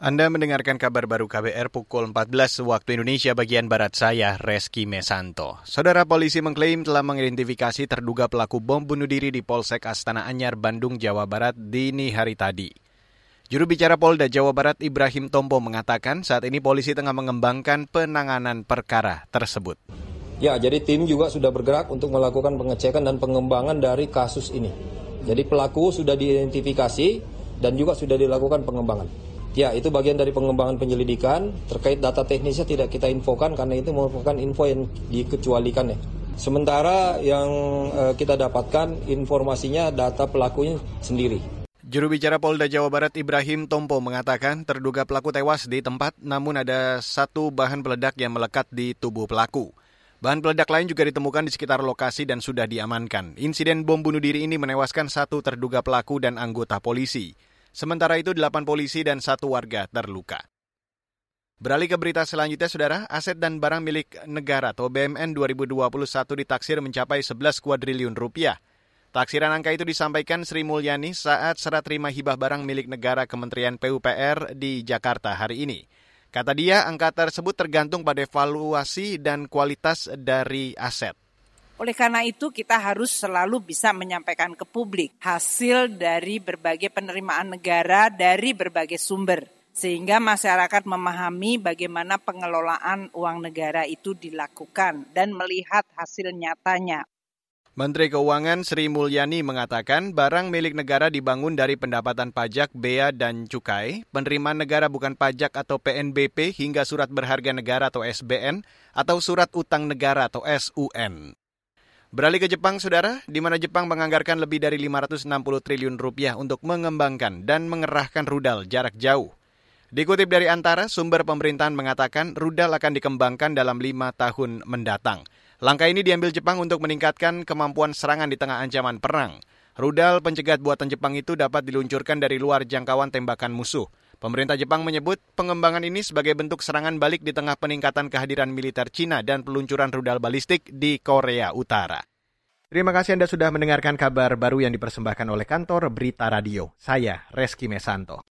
Anda mendengarkan kabar baru KBR pukul 14 waktu Indonesia bagian Barat saya, Reski Mesanto. Saudara polisi mengklaim telah mengidentifikasi terduga pelaku bom bunuh diri di Polsek Astana Anyar, Bandung, Jawa Barat dini hari tadi. Juru bicara Polda Jawa Barat Ibrahim Tompo mengatakan saat ini polisi tengah mengembangkan penanganan perkara tersebut. Ya, jadi tim juga sudah bergerak untuk melakukan pengecekan dan pengembangan dari kasus ini. Jadi pelaku sudah diidentifikasi dan juga sudah dilakukan pengembangan. Ya, itu bagian dari pengembangan penyelidikan. Terkait data teknisnya tidak kita infokan karena itu merupakan info yang dikecualikan ya. Sementara yang uh, kita dapatkan informasinya data pelakunya sendiri. Juru bicara Polda Jawa Barat Ibrahim Tompo mengatakan terduga pelaku tewas di tempat namun ada satu bahan peledak yang melekat di tubuh pelaku. Bahan peledak lain juga ditemukan di sekitar lokasi dan sudah diamankan. Insiden bom bunuh diri ini menewaskan satu terduga pelaku dan anggota polisi. Sementara itu, delapan polisi dan satu warga terluka. Beralih ke berita selanjutnya, Saudara, aset dan barang milik negara atau BMN 2021 ditaksir mencapai 11 kuadriliun rupiah. Taksiran angka itu disampaikan Sri Mulyani saat serah terima hibah barang milik negara Kementerian PUPR di Jakarta hari ini. Kata dia, angka tersebut tergantung pada evaluasi dan kualitas dari aset. Oleh karena itu kita harus selalu bisa menyampaikan ke publik hasil dari berbagai penerimaan negara dari berbagai sumber sehingga masyarakat memahami bagaimana pengelolaan uang negara itu dilakukan dan melihat hasil nyatanya. Menteri Keuangan Sri Mulyani mengatakan barang milik negara dibangun dari pendapatan pajak, bea, dan cukai, penerimaan negara bukan pajak atau PNBP hingga surat berharga negara atau SBN, atau surat utang negara atau SUN. Beralih ke Jepang, saudara, di mana Jepang menganggarkan lebih dari 560 triliun rupiah untuk mengembangkan dan mengerahkan rudal jarak jauh. Dikutip dari Antara, sumber pemerintahan mengatakan rudal akan dikembangkan dalam lima tahun mendatang. Langkah ini diambil Jepang untuk meningkatkan kemampuan serangan di tengah ancaman perang. Rudal pencegat buatan Jepang itu dapat diluncurkan dari luar jangkauan tembakan musuh. Pemerintah Jepang menyebut pengembangan ini sebagai bentuk serangan balik di tengah peningkatan kehadiran militer Cina dan peluncuran rudal balistik di Korea Utara. Terima kasih Anda sudah mendengarkan kabar baru yang dipersembahkan oleh kantor Berita Radio. Saya Reski Mesanto.